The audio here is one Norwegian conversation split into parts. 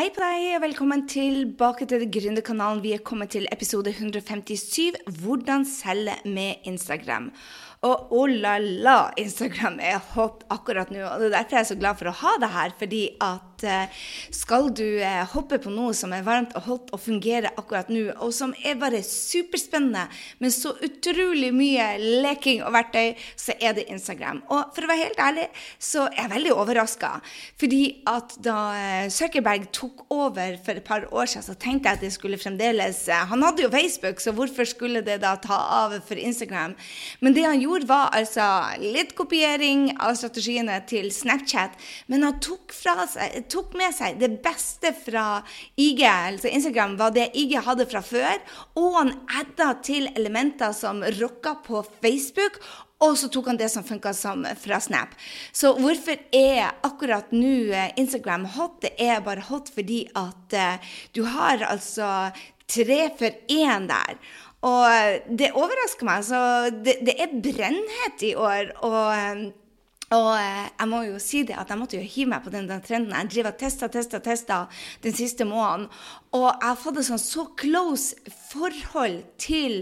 Hei på deg, og velkommen tilbake til Gründerkanalen. Vi er kommet til episode 157 Hvordan selge med Instagram. Og oh la la, Instagram er hot akkurat nå. Og det er derfor jeg er så glad for å ha det her. Fordi at eh, skal du eh, hoppe på noe som er varmt og hot og fungerer akkurat nå, og som er bare superspennende, men så utrolig mye leking og verktøy, så er det Instagram. Og for å være helt ærlig, så er jeg veldig overraska. Fordi at da Søkerberg Zuckerberg tok over for et par år siden, så tenkte jeg at det skulle fremdeles Han hadde jo Facebook, så hvorfor skulle det da ta av for Instagram? Men det han gjorde gjorde, var altså litt kopiering av strategiene til Snapchat, men han tok, seg, tok med seg det beste fra IG, altså Instagram, var det IG hadde fra før, og han adda til elementer som rocka på Facebook. Og så tok han det som funka fra Snap. Så hvorfor er akkurat nå eh, Instagram hot? Det er bare hot fordi at uh, du har altså tre for én der. Og det overrasker meg. Så det, det er brennhet i år. Og, eh, og, eh, jeg må jo si det at jeg måtte jo hive meg på den, den trenden. Jeg driver og testa, testa, testa den siste måneden. Og jeg har fått et sånn så close forhold til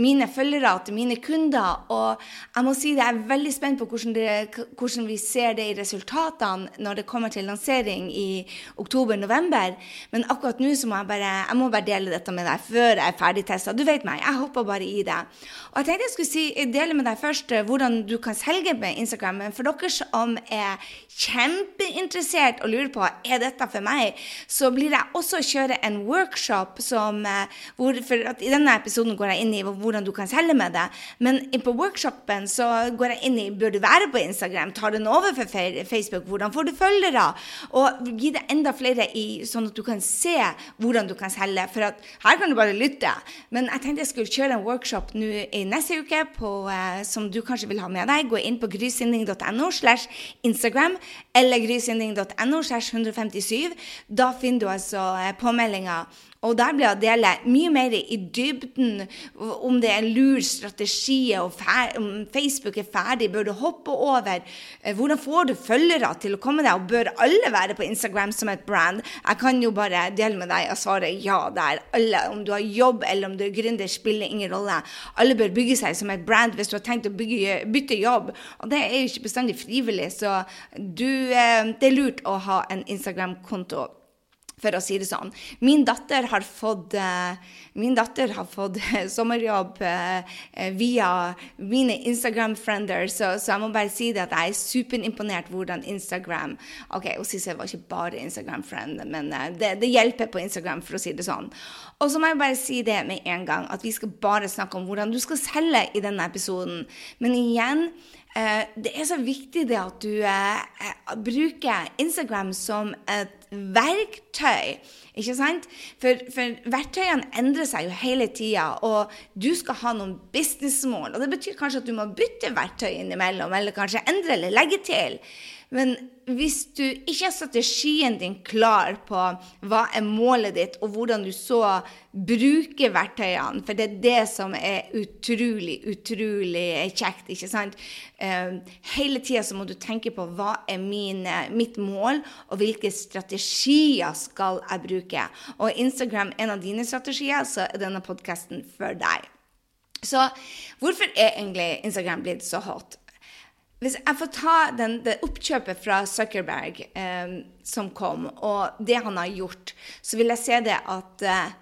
mine følgere, til mine kunder. Og jeg må si det, jeg er veldig spent på hvordan, det, hvordan vi ser det i resultatene når det kommer til lansering i oktober-november. Men akkurat nå så må jeg bare, jeg må bare dele dette med deg før jeg er ferdig testa. Du vet meg, jeg hopper bare i det. Og jeg tenkte jeg skulle si, dele med deg først eh, hvordan du kan selge med Instagram. Men for dere som er kjempeinteressert og lurer på er dette for meg, så blir jeg også kjøre en en workshop som eh, hvor, I denne episoden går jeg inn i hvordan du kan selge med det. Men på workshopen så går jeg inn i bør du være på Instagram, tar den over for Facebook, hvordan får du følgere? Og gi det enda flere i, sånn at du kan se hvordan du kan selge. For at her kan du bare lytte. Men jeg tenkte jeg skulle kjøre en workshop nå i neste uke på, uh, som du kanskje vil ha med deg. Gå inn på grysynding.no slash Instagram eller grysynding.no slash 157. Da finner du altså uh, påmelding meldinga. Og der blir det dele mye mer i dybden om det er en lur strategi, og om Facebook er ferdig, bør du hoppe over? Eh, hvordan får du følgere til å komme deg, og bør alle være på Instagram som et brand? Jeg kan jo bare dele med deg og svare ja der. Alle, om du har jobb eller om du er gründer, spiller ingen rolle. Alle bør bygge seg som et brand hvis du har tenkt å bygge, bytte jobb. Og det er jo ikke bestandig frivillig, så du, eh, det er lurt å ha en Instagram-konto for å si det sånn. Min datter har fått, uh, min datter har fått sommerjobb uh, via mine Instagram-friender, så, så, jeg må bare si det at jeg er superimponert hvordan Instagram OK, og Sissel var ikke bare Instagram-friend, men det, det, hjelper på Instagram, for å si det sånn. Og så må jeg bare si det med en gang, at vi skal bare snakke om hvordan du skal selge i denne episoden. Men igjen Eh, det er så viktig det at du eh, bruker Instagram som et verktøy. Ikke sant? For, for, verktøyene endrer seg jo hele tida, og du skal ha noen businessmål. Og det betyr kanskje at du må bytte verktøy innimellom, eller kanskje endre eller legge til. Men hvis du ikke har strategien din klar på hva er målet ditt, og hvordan du så bruker verktøyene, for det er det som er utrolig, utrolig kjekt, ikke sant? Uh, hele tida så må du tenke på hva er mine, mitt mål, og hvilke strategier skal jeg bruke. Og Instagram er en av dine strategier, så er denne podkasten for deg. Så hvorfor er egentlig Instagram blitt så hot? Hvis jeg får ta den, det oppkjøpet fra Zuckerberg eh, som kom, og det han har gjort, så vil jeg se det at eh,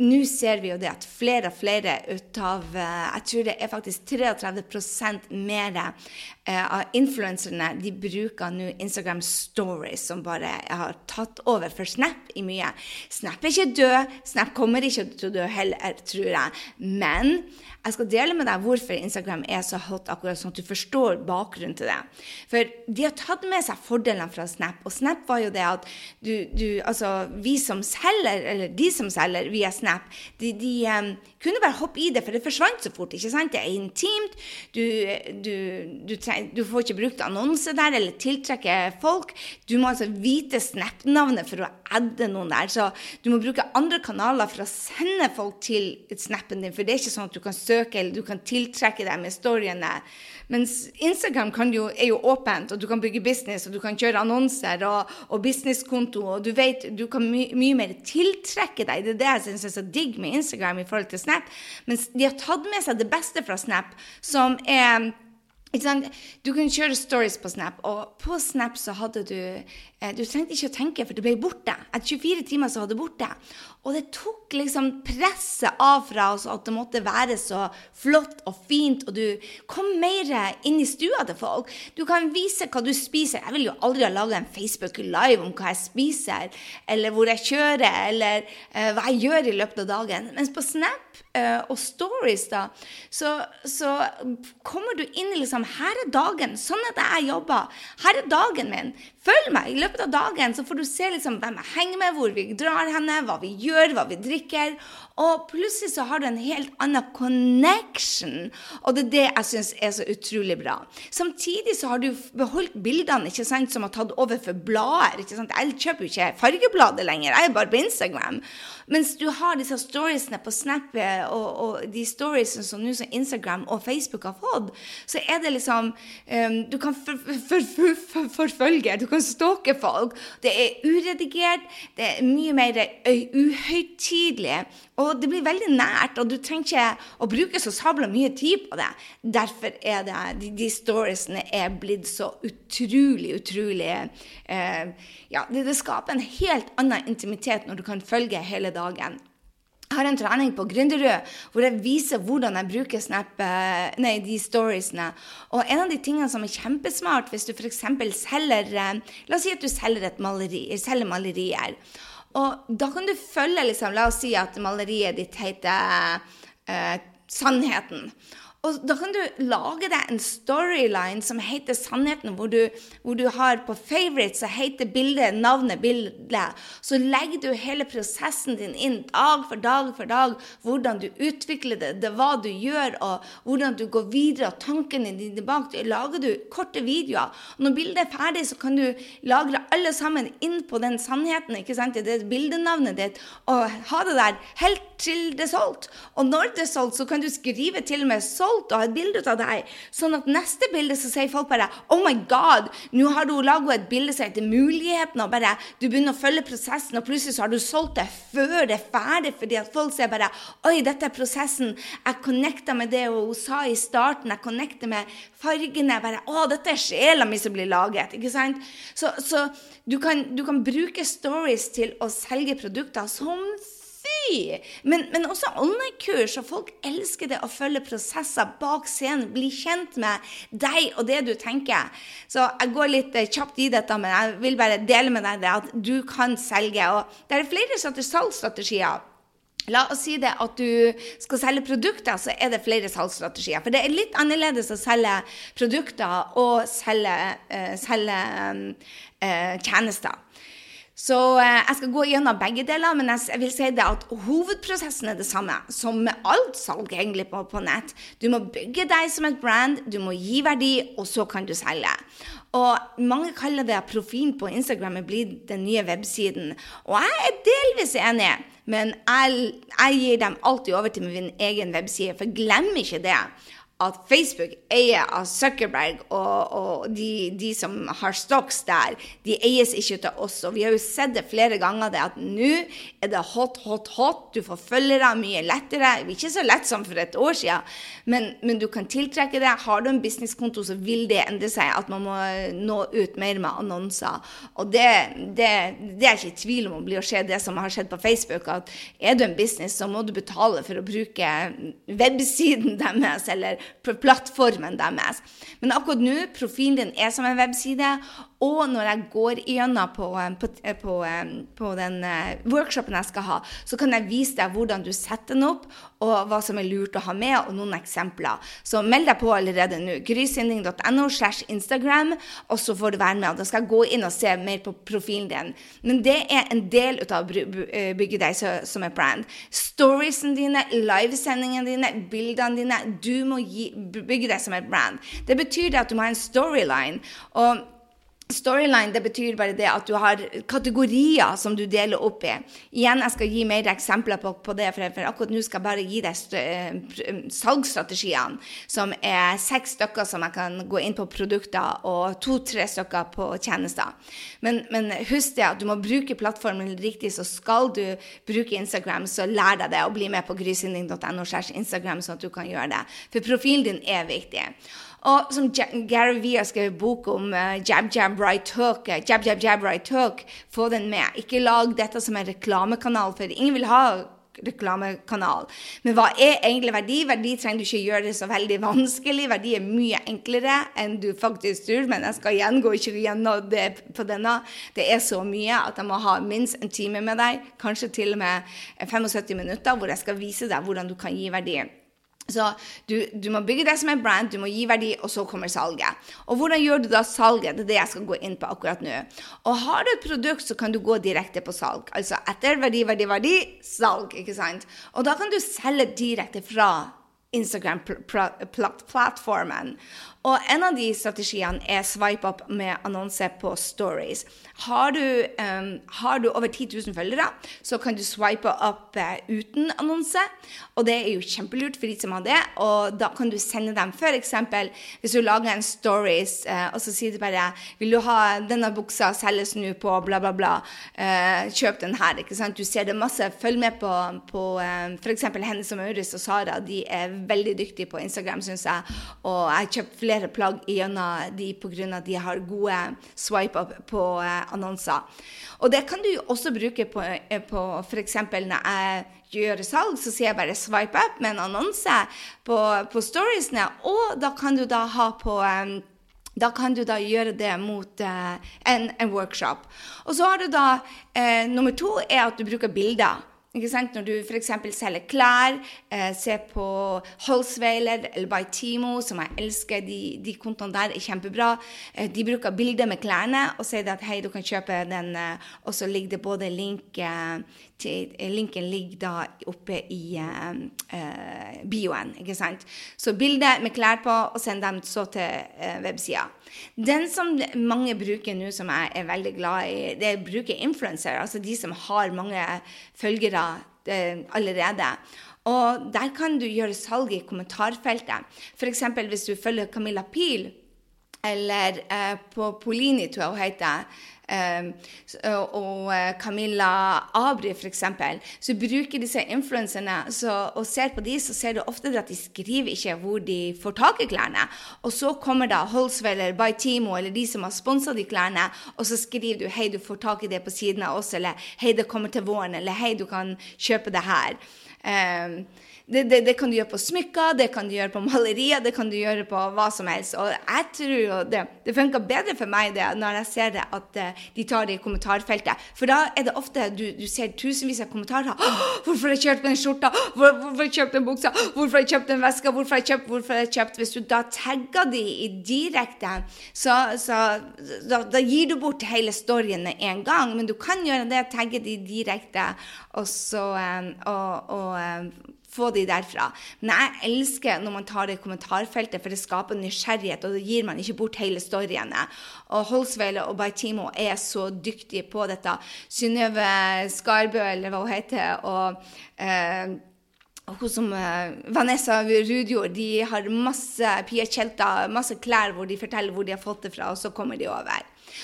nå ser vi jo det at flere og flere ut av eh, Jeg tror det er faktisk 33% mer av influenserne de bruker nå Instagram Stories, som bare har tatt over for Snap i mye. Snap er ikke død. Snap kommer ikke til å dø heller, tror jeg. Men jeg skal dele med deg hvorfor Instagram er så hot, akkurat sånn at du forstår bakgrunnen til det. For de har tatt med seg fordelene fra Snap, og Snap var jo det at du, du Altså, vi som selger, eller de som selger via Snap, de, de um, kunne bare hoppe i det, for det forsvant så fort. ikke sant? Det er intimt. Du, du, du, du får ikke brukt annonse der eller tiltrekke folk. Du må altså vite Snap-navnet for å adde noen der. Så du må bruke andre kanaler for å sende folk til snappen din, for det er ikke sånn at du kan søke eller du kan tiltrekke deg med storyene. Mens Instagram jo, er jo åpent, og du kan bygge business, og du kan kjøre annonser og, og businesskonto, og du vet du kan my, mye mer tiltrekke deg. Det er det jeg syns er så digg med Instagram i forhold til Snap. Mens de har tatt med seg det beste fra Snap, som er du kunne kjøre stories på Snap, og på Snap så hadde du Du trengte ikke å tenke, for det ble borte. Etter 24 timer så var det borte. Og det tok liksom presset av fra oss at det måtte være så flott og fint, og du kom mer inn i stua til folk. Du kan vise hva du spiser. Jeg vil jo aldri ha laga en Facebook Live om hva jeg spiser, eller hvor jeg kjører, eller uh, hva jeg gjør i løpet av dagen. Mens på Snap uh, og Stories, da, så, så, kommer du inn i liksom Her er dagen. Sånn at jeg jobber. Her er dagen min. Følg meg. Løpet av dagen så får du se liksom hvem jeg henger med, hvor vi drar henne, hva vi gjør, hva vi drikker. Og plutselig så har du en helt annen connection. Og det er det jeg syns er så utrolig bra. Samtidig så har du beholdt bildene ikke sant, som har tatt over for blader. ikke sant? Jeg kjøper jo ikke fargebladet lenger, jeg er bare på Instagram. Mens du har disse storiesene på Snap og, og de storiesene som nå som Instagram og Facebook har fått, så er det liksom um, Du kan forfølge, for, for, du kan stalke folk. Det er uredigert, det er mye mer uhøytidelig. Og det blir veldig nært, og du trenger ikke å bruke så sabla mye tid på det. Derfor er det de, de storiesene er blitt så utrolig, utrolig eh, Ja, det, det, skaper en helt annen intimitet når du kan følge hele dagen. Jeg har en trening på Gründerød hvor jeg viser hvordan jeg bruker Snap, eh, nei, de storiesene. Og en av de tingene som er kjempesmart hvis du f.eks. selger eh, La oss si at du selger maleri, selger malerier. Og da kan du følge liksom, La oss si at maleriet ditt heter uh, Sannheten. Og da kan du lage deg en storyline som heter Sannheten, hvor du, hvor du har på favorite så heter bildet navnet bildet. Så legger du hele prosessen din inn dag for dag for dag. Hvordan du utvikler det, det hva du gjør, og hvordan du går videre, og tankene dine tilbake. Lager du korte videoer. Og når bildet er ferdig, så kan du lagre alle sammen inn på den sannheten. ikke sant? Det er bildenavnet ditt, og ha det der helt til det er solgt. Og når det er solgt, så kan du skrive til og med 'solgt' stolt og har et bilde av deg. Sånn at neste bilde så sier folk bare Oh my God, nå har du laga et bilde som heter Muligheten, og bare du begynner å følge prosessen, og plutselig så har du solgt det før det er ferdig, fordi at folk sier bare Oi, dette er prosessen. Jeg connecta med det hun sa i starten. Jeg connecter med fargene. bare, Å, dette er sjela mi som blir laget. ikke sant? Så, så du, kan, du kan bruke stories til å selge produkter som Men, men også åndekurs, og folk elsker det å følge prosesser bak scenen. Bli kjent med deg og det du tenker. Så jeg går litt eh, kjapt i dette, men jeg vil bare dele med deg det at du kan selge. Og det er flere salgsstrategier. La oss si det at du skal selge produkter, så er det flere salgsstrategier. For det er litt annerledes å selge produkter og selge, uh, selge uh, tjenester. Så eh, jeg skal gå gjennom begge deler, men jeg vil si det at hovedprosessen er det samme som med alt salg egentlig på, på nett. Du må bygge deg som et brand, du må gi verdi, og så kan du selge. Og mange kaller det at profilen på Instagram er blitt den nye websiden. Og jeg er delvis enig, men jeg, jeg gir dem alltid over til min egen webside, for glem ikke det at Facebook eier av Zuckerberg, og, og de, de, som har stocks der, de eies ikke av oss. Og vi har jo sett det flere ganger, det at nå er det hot, hot, hot. Du får følgere mye lettere. Ikke så lett som for et år siden, men, men du kan tiltrekke det. Har du en businesskonto, så vil det endre seg at man må nå ut mer med annonser. Og det, det, det er ikke i tvil om å bli å skje, det som har skjedd på Facebook. At er du en business, så må du betale for å bruke websiden deres, eller plattformen deres. Men akkurat nå, profilen din er som en webside, Og når jeg går gjennom på, på, på, på den workshopen jeg skal ha, så kan jeg vise deg hvordan du setter den opp, og hva som er lurt å ha med, og noen eksempler. Så meld deg på allerede nå. Grysynding.no slash Instagram, og så får du være med. Da skal jeg gå inn og se mer på profilen din. Men det er en del av å bygge deg som et brand. Storiesene dine, livesendingene dine, bildene dine. Du må gi, bygge deg som et brand. Det betyr det at du må ha en storyline. og Storyline det betyr bare det at du har kategorier som du deler opp i. Igjen, Jeg skal gi mer eksempler på, på det, for, for, akkurat nå skal jeg bare gi deg uh, salgsstrategiene, som er seks stykker som jeg kan gå inn på produkter, og to-tre stykker på tjenester. Men, men, husk det at du må bruke plattformen riktig, så skal du bruke Instagram, så lær deg det, og bli med på grysynding.no sånn at du kan gjøre det. For profilen din er viktig. Og som Gary Vee har skrevet bok om uh, jab, jab, right hook. Uh, jab, jab, jab, right hook. Få den med. Ikke lag dette som en reklamekanal, for ingen vil ha reklamekanal. Men hva er egentlig verdi? Verdi trenger du ikke gjøre det så veldig vanskelig. Verdi er mye enklere enn du faktisk tror, men jeg skal igjen gå ikke gjennom det på denne. Det er så mye at jeg må ha minst en time med deg, kanskje til og med 75 minutter, hvor jeg skal vise deg hvordan du kan gi verdi. Så du, du, må bygge det som en brand, du må gi verdi, og så kommer salget. Og hvordan gjør du da salget? Det er det jeg skal gå inn på akkurat nå. Og har du et produkt, så kan du gå direkte på salg. Altså etter verdi, verdi, verdi, salg. ikke sant? Og da kan du selge direkte fra Instagram-plattformen. Og en av de strategiene er swipe up med annonse på stories. Har du, um, har du over 10 000 følgere, så kan du swipe up uh, uten annonse. Og det er jo kjempelurt for de som har det. Og da kan du sende dem f.eks. hvis du lager en stories, uh, og så sier du bare Vil du ha denne buksa selges nå på bla, bla, bla. Uh, kjøp den her. ikke sant? Du ser det masse. Følg med på, på um, f.eks. Hennes og Maurits og Sara. De er veldig dyktige på Instagram, syns jeg. Og jeg har kjøpt flere flere plagg gjennom de pga. de har gode swipe-up på eh, annonser. Og det kan du også bruke på, eh, på f.eks. når jeg gjør salg, så sier jeg bare 'swipe up' med en annonse på, på storiesene, og da kan du da ha på um, da kan du da gjøre det mot uh, en, en, workshop. Og så har du da uh, Nummer to er at du bruker bilder. Ikke sant? Når du f.eks. selger klær, eh, se på Holsweiler eller By Timo, som jeg elsker, de, de kontoene der er kjempebra. Eh, de bruker bilder med klærne og sier at hei, du kan kjøpe den, eh, og så ligger det både link eh, til, eh, Linken ligger da oppe i eh, bioen, ikke sant. Så bilder med klær på, og send dem så til websida. Den som mange bruker nå, som jeg er veldig glad i, det er å bruke influensere. Altså de som har mange følgere eh, allerede. Og der kan du gjøre salg i kommentarfeltet. F.eks. hvis du følger Camilla Pil, eller eh, på Polini, tror jeg hun heter og eh, Camilla Abri f.eks., så bruker disse influenserne og ser på de, så ser du ofte at de skriver ikke hvor de får tak i klærne. Og så kommer da Holswell eller Timo eller de som har sponsa de klærne, og så skriver du hei, du får tak i det på siden av oss, eller hei, det kommer til våren, eller hei, du kan kjøpe det her. Um, det, det, det, kan du gjøre på smykker, det kan du gjøre på malerier, det kan du gjøre på hva som helst. Og jeg tror det, det funker bedre for meg det, når jeg ser det at uh, de tar det i kommentarfeltet. For da er det ofte du, du ser tusenvis av kommentarer. 'Hvorfor har jeg kjøpt den skjorta? Hvor, hvorfor har jeg kjøpt den buksa? Hvorfor har jeg kjøpt den veska? Hvorfor har jeg kjøpt? Hvorfor har jeg kjøpt?' Hvis du da tagger de i direkte, så, så da, da, gir du bort hele storyen med en gang. Men du kan gjøre det, tagge de direkte, og så um, og, og um, få de derfra. Men jeg elsker når man tar det i kommentarfeltet, for det skaper nysgjerrighet, og det gir man ikke bort hele storyene. Og Holsveile og Baitimo er så dyktige på dette. Synnøve Skarbø, eller hva hun heter, og eh, hun som uh, Vanessa Rudjord de har masse Pia Tjelta, masse klær hvor de forteller hvor de har fått det fra, og så kommer de over.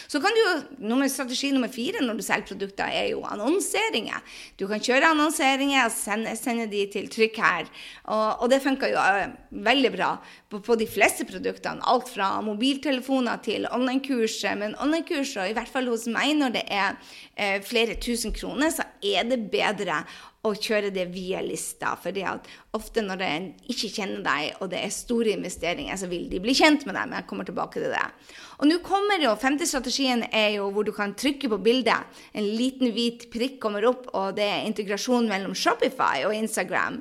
Så kan du nummer, Strategi nummer fire når du selger produkter, er jo annonseringer. Du kan kjøre annonseringer og sende, sende de til trykk her. Og, og det funker jo uh, veldig bra på, på, de fleste produktene. Alt fra mobiltelefoner til online-kurs. Men online-kurs, og i hvert fall hos meg når det er uh, flere tusen kroner, så er det bedre å kjøre det via lista. For ofte når en ikke kjenner deg, og det er store investeringer, så vil de bli kjent med deg. Men jeg kommer tilbake til det. Og nå kommer jo, femte strategien er jo hvor du kan trykke på bildet. En liten hvit prikk kommer opp, og det er integrasjon mellom Shopify og Instagram.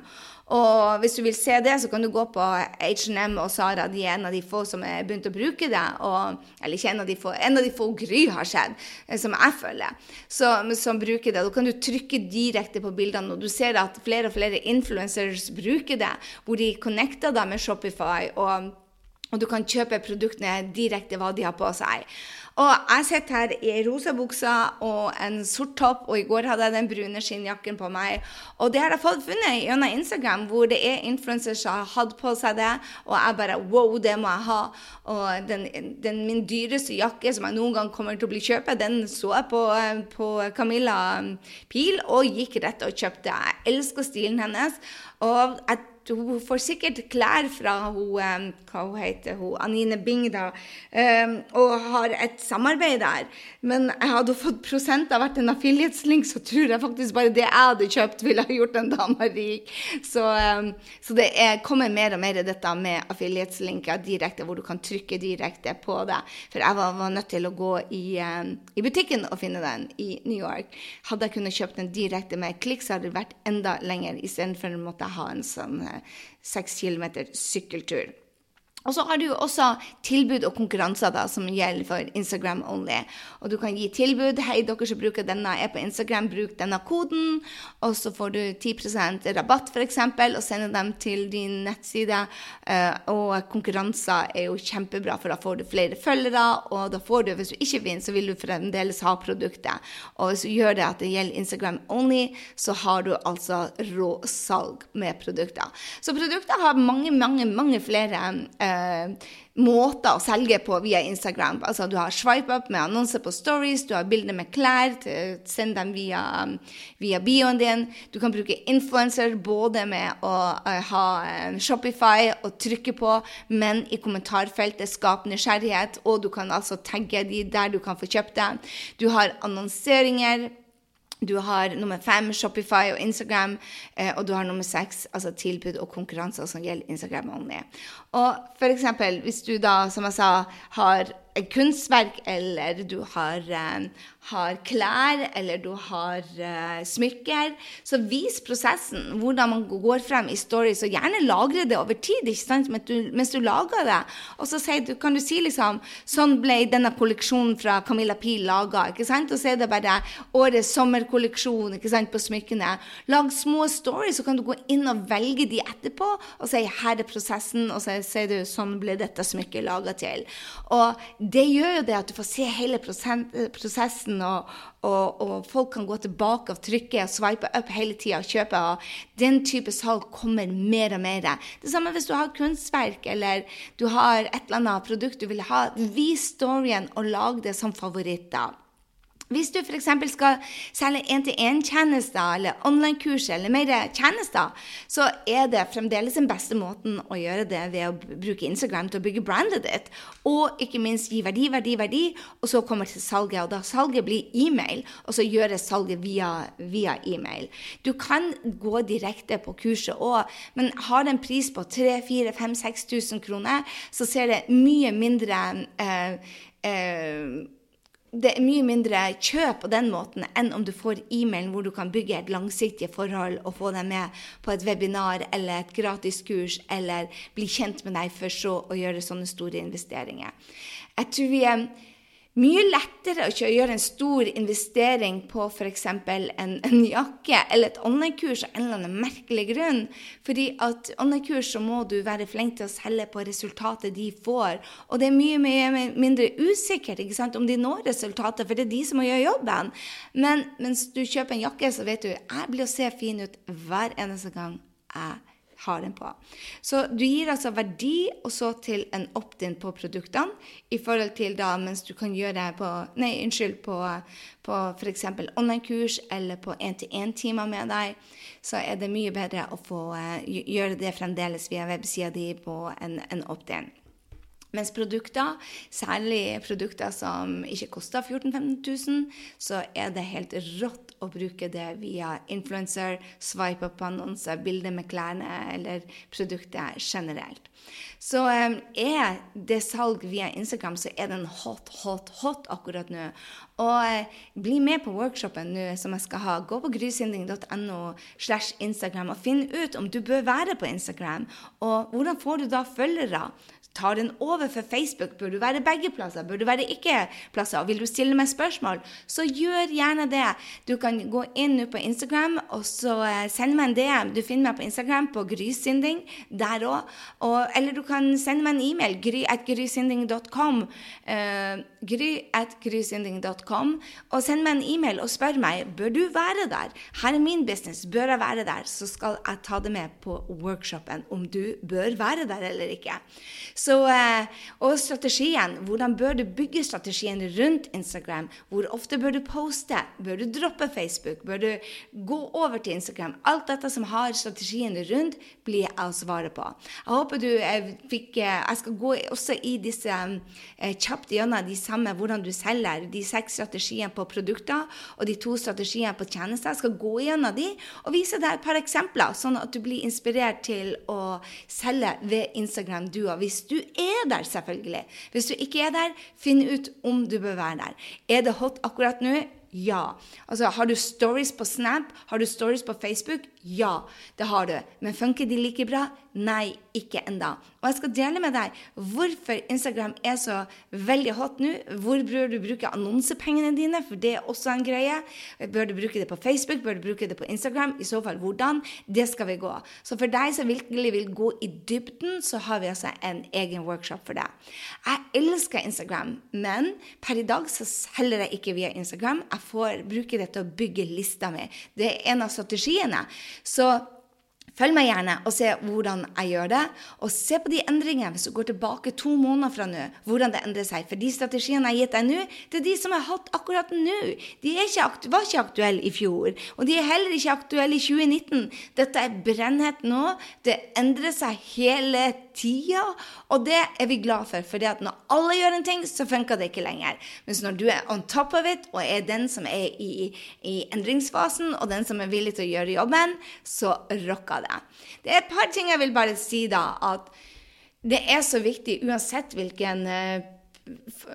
Og hvis du vil se det, så kan du gå på H&M og Sara. De er en av de få som har begynt å bruke det. Og, eller ikke en av de få, en av de få Gry har skjedd, eh, som jeg føler, som, som bruker det. Da kan du trykke direkte på bildene, og du ser at flere og flere influencers bruker det, hvor de connecter da med Shopify. og og du kan kjøpe produktene direkte hva de har på seg. Og jeg sitter her i rosa bukse og en sort topp, og i går hadde jeg den brune skinnjakken på meg. Og det har jeg fått funnet gjennom Instagram, hvor det er influensere som har hatt på seg det. Og jeg bare Wow, det må jeg ha. Og den, den, min dyreste jakke som jeg noen gang kommer til å bli kjøpe, den så jeg på, på Camilla Pil og gikk rett og kjøpte. Jeg elsker stilen hennes. Og jeg hun får sikkert klær fra hun, hva hun heter hun, Anine Bing da, og har et samarbeid der. Men jeg hadde fått prosent av hvert en affiliateslink, så tror jeg faktisk bare det jeg hadde kjøpt, ville ha gjort en dame rik. Så, så det er, kommer mer og mer dette med affiliateslinker direkte, hvor du kan trykke direkte på det. For jeg var, var nødt til å gå i, i, butikken og finne den i New York. Hadde jeg kunnet kjøpt den direkte med klikk, så hadde det vært enda lenger, istedenfor måtte ha en sånn seks kilometer sykkeltur. Og så har du også tilbud og konkurranser da, som gjelder for Instagram only. Og du kan gi tilbud. Hei, dere som bruker denne er på Instagram, bruk denne koden. Og så får du 10% rabatt, f.eks., og sender dem til din nettside. Uh, og konkurranser er jo kjempebra, for da får du flere følgere. Og da får du, hvis du ikke vinner, så vil du fremdeles ha produktet. Og hvis du gjør det at det gjelder Instagram only, så har du altså råsalg med produkter. Så produkter har mange, mange, mange flere. Uh, uh, måter å selge på via Instagram. Altså Du har swipe up med annonser på stories, du har bilder med klær, send dem via, via bioen din. Du kan bruke influencer både med å uh, ha uh, Shopify og trykke på, men i kommentarfeltet skap nysgjerrighet, og du kan altså tagge de der du kan få kjøpt det. Du har annonseringer du har nummer fem Shopify og Instagram, eh, og du har nummer seks altså tilbud og konkurranser som gjelder Instagram only. Og for eksempel, hvis du da, som jeg sa, har kunstverk, eller du har, uh, har, klær, eller du har uh, smykker. Så vis prosessen, hvordan man går frem i stories, og gjerne lagre det over tid ikke sant, mens du, mens du lager det. Og så du, kan du si liksom Sånn ble denne kolleksjonen fra Camilla Pil laga. Og så er det bare årets sommerkolleksjon ikke sant, på smykkene. Lag små stories, så kan du gå inn og velge de etterpå og si her er prosessen, og så sier du sånn ble dette smykket laga til. Og det gjør jo det at du får se hele prosessen, og, og, og folk kan gå tilbake og trykke og swipe opp hele tida og kjøpe. og Den type salg kommer mer og mer. Det samme hvis du har kunstverk eller du har et eller annet produkt du vil ha. Vis storyen og lag det som favoritter. Hvis du f.eks. skal selge én-til-én-tjenester eller online-kurs eller mer tjenester, så er det fremdeles den beste måten å gjøre det ved å bruke Instagram til å bygge brandet ditt. Og ikke minst gi verdi, verdi, verdi, og så kommer til salget. Og da salget blir e-mail, og så gjøres salget via, via e-mail. Du kan gå direkte på kurset òg, men har det en pris på 3000-5000-6000 kroner, så ser det mye mindre eh, eh, det er mye mindre kjøp på den måten enn om du får e-mailen hvor du kan bygge et langsiktig forhold og få deg med på et webinar eller et gratis kurs, eller bli kjent med deg for så å gjøre sånne store investeringer. Jeg tror vi er mye lettere å gjøre en stor investering på f.eks. En, en jakke eller et online-kurs av en eller annen merkelig grunn. Fordi at online-kurs så må du være flink til å selge på resultatet de får. Og det er mye, mye mindre usikkert ikke sant, om de når resultatet, for det er de som må gjøre jobben. Men mens du kjøper en jakke, så vet du jeg blir å se fin ut hver eneste gang jeg har den på. Så du gir altså verdi og så til en opt-in på produktene i forhold til da mens du kan gjøre det på Nei, unnskyld, på, på f.eks. online-kurs eller på én-til-én-timer med deg, så er det mye bedre å få uh, gjøre det fremdeles via websida di på en, en opt-in. Mens produkter, særlig produkter som ikke koster 14 000-15 000, så er det helt rått å bruke det via influencer, swipe up annonser, bilder med klærne eller produktet generelt. Så um, er det salg via Instagram, så er den hot, hot, hot akkurat nå. Og uh, bli med på workshopen nå som jeg skal ha. Gå på grysynding.no slash Instagram og finn ut om du bør være på Instagram. Og hvordan får du da følgere? Tar den over for Facebook? Bør du være begge plasser? Bør du være ikke-plasser? Og vil du stille meg spørsmål, så gjør gjerne det. Du kan gå inn på Instagram og så eh, sende meg en DM. Du finner meg på Instagram på grysynding der òg. Eller du kan sende meg en e-mail. gry.grysynding.com. Uh, gry.grysynding.com. Og send meg en e-mail og spør meg bør du være der. Her er min business. Bør jeg være der? Så skal jeg ta det med på workshopen om du bør være der eller ikke. Så, eh, og strategien. Hvordan bør du bygge strategien rundt Instagram? Hvor ofte bør du poste? Bør du droppe Facebook? Bør du gå over til Instagram? Alt dette som har strategien rundt, blir jeg å svare på. Jeg håper du eh, fikk eh, Jeg skal gå også i disse kjapt gjennom de samme hvordan du selger, de seks strategiene på produkter og de to strategiene på tjenester. Jeg skal gå gjennom de og vise deg et par eksempler, sånn at du blir inspirert til å selge ved Instagram du òg. Hvis er der, selvfølgelig. Hvis du ikke er der, finn ut om du bør være der. Er det hot akkurat nå? Ja. Altså, har du stories på Snap? Har du stories på Facebook? Ja, det har du. Men funker de like bra? Nei, ikke enda. Og jeg skal dele med deg hvorfor Instagram er så veldig hot nå. Hvor bør du bruke annonsepengene dine, for det er også en greie. Bør du bruke det på Facebook? Bør du bruke det på Instagram? I så fall hvordan? Det skal vi gå. Så for deg som virkelig vil gå i dybden, så har vi altså en egen workshop for deg. Jeg elsker Instagram, men per i dag så selger jeg ikke via Instagram. Jeg får bruke det til å bygge lista mi. Det er en av strategiene. Så Følg meg gjerne og se hvordan jeg gjør det. Og se på de endringene hvis du går tilbake to måneder fra nå. hvordan det endrer seg. For de strategiene jeg har gitt deg nå, det er de som jeg har hatt akkurat nå. De ikke var ikke aktuelle i fjor. Og de er heller ikke aktuelle i 2019. Dette er brennhett nå. Det endrer seg hele tida. Og det er vi glad for. For når alle gjør en ting, så funker det ikke lenger. Mens når du er on top of it og er den som er i, i endringsfasen, og den som er villig til å gjøre jobben, så rocker det. Det er et par ting jeg vil bare si, da. At det er så viktig uansett hvilken uh,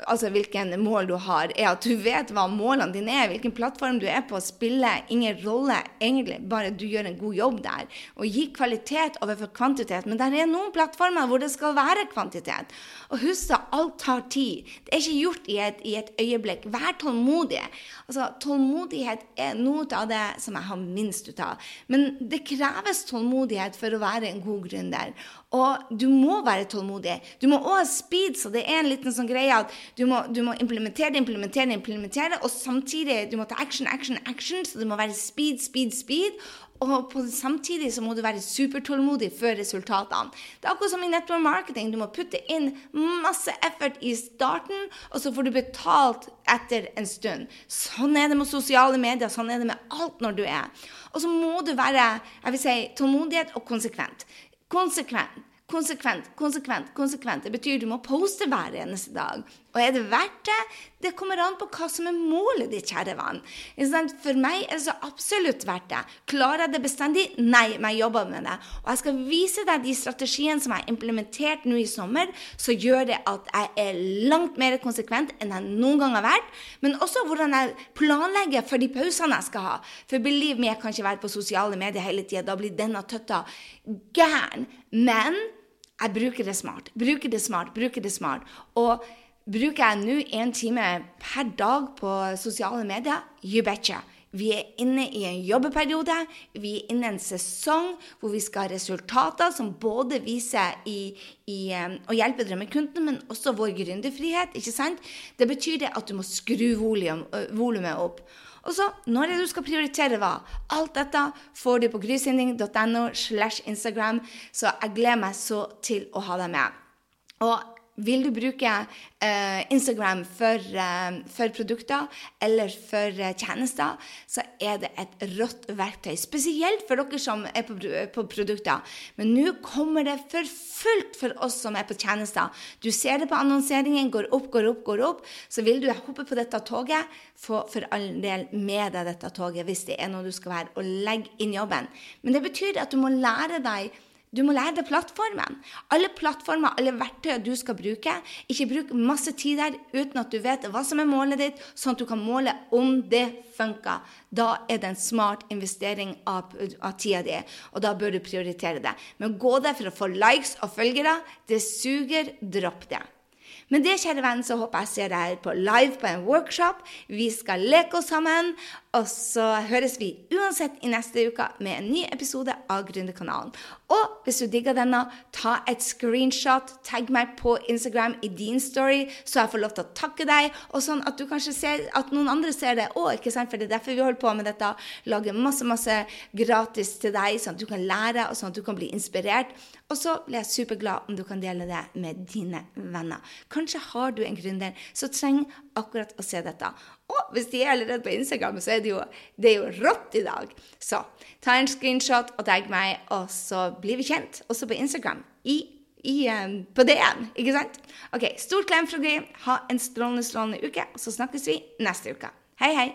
altså hvilken mål du har, er at du vet hva målene dine er. Hvilken plattform du er på, spiller ingen rolle, egentlig. Bare du gjør en god jobb der. Og gi kvalitet overfor kvantitet. Men det er noen plattformer hvor det skal være kvantitet. Og husk at alt tar tid. Det er ikke gjort i et, i et øyeblikk. Vær tålmodig. Altså, tålmodighet er noe av det som jeg har minst ut av. Men det kreves tålmodighet for å være en god gründer. Og du må være tålmodig. Du må òg ha speed, så det er en liten sånn greie at du må, du må implementere implementere implementere, og samtidig du må ta action, action, action, så det må være speed, speed, speed. Og på, samtidig så må du være supertålmodig før resultatene. Det er akkurat som i network marketing. Du må putte inn masse effort i starten, og så får du betalt etter en stund. Sånn er det med sosiale medier. Sånn er det med alt når du er. Og så må du være jeg vil si, tålmodighet og konsekvent. Konsekvent. Konsekvent, konsekvent, konsekvent. Det betyr du må poste hver eneste dag. Og er det verdt det? Det kommer an på hva som er målet ditt, kjære venn. For meg er det så absolutt verdt det. Klarer jeg det bestandig? Nei, men jeg jobber med det. Og jeg skal vise deg de strategiene som jeg har implementert nå i sommer, så gjør det at jeg er langt mer konsekvent enn jeg noen gang har vært. Men også hvordan jeg planlegger for de pausene jeg skal ha. For believe me, jeg kan ikke være på sosiale medier hele tida. Da blir denne tøtta gæren. Men jeg bruker det smart. Bruker det smart, bruker det smart. Og Bruker jeg nå en time per dag på sosiale medier? You betcha. Vi er inne i en jobbeperiode. Vi er inne i en sesong hvor vi skal ha resultater som både viser i, i um, å hjelpe drømmekundene, men også vår gründerfrihet. ikke sant? Det betyr det at du må skru volumet opp. Og så, når du skal prioritere hva? Alt dette får du på grysynding.no slash Instagram, så jeg gleder meg så til å ha deg med. Og vil du bruke eh, Instagram for, eh, for, produkter eller for eh, tjenester, så er det et rått verktøy. Spesielt for dere som er på, på produkter. Men nå kommer det for fullt for oss som er på tjenester. Du ser det på annonseringen, går opp, går opp, går opp. Så vil du hoppe på dette toget, få for all del med deg dette toget hvis det er noe du skal være, og legge inn jobben. Men det betyr at du må lære deg du må lære deg plattformen. Alle plattformer, alle verktøy du skal bruke. Ikke bruk masse tid der uten at du vet hva som er målet ditt, sånn at du kan måle om det funker. Da er det en smart investering av, av tida di, og da bør du prioritere det. Men gå der for å få likes og følgere, det suger. Dropp det. Men det, kjære venn, så håper jeg ser deg på live på en workshop. Vi skal leke oss sammen. Og så høres vi uansett i neste uke med en ny episode av Gründerkanalen. Og hvis du digger denne, ta et screenshot, tagg meg på Instagram i din story, så jeg får lov til å takke deg, og sånn at du kanskje ser at noen andre ser det òg? For det er derfor vi holder på med dette. Lager masse, masse gratis til deg, sånn at du kan lære, og sånn at du kan bli inspirert. Og så blir jeg superglad om du kan dele det med dine venner. Kanskje har du en gründer som trenger akkurat å se dette. Og hvis de er allerede på Instagram, så er det jo, det er jo rått i dag. Så ta en screenshot og tagg meg, og så blir vi kjent også på Instagram. I, i, um, på DM, ikke sant? Ok, Stort klem fra Gry. Ha en strålende, strålende uke, og så snakkes vi neste uke. Hei, hei!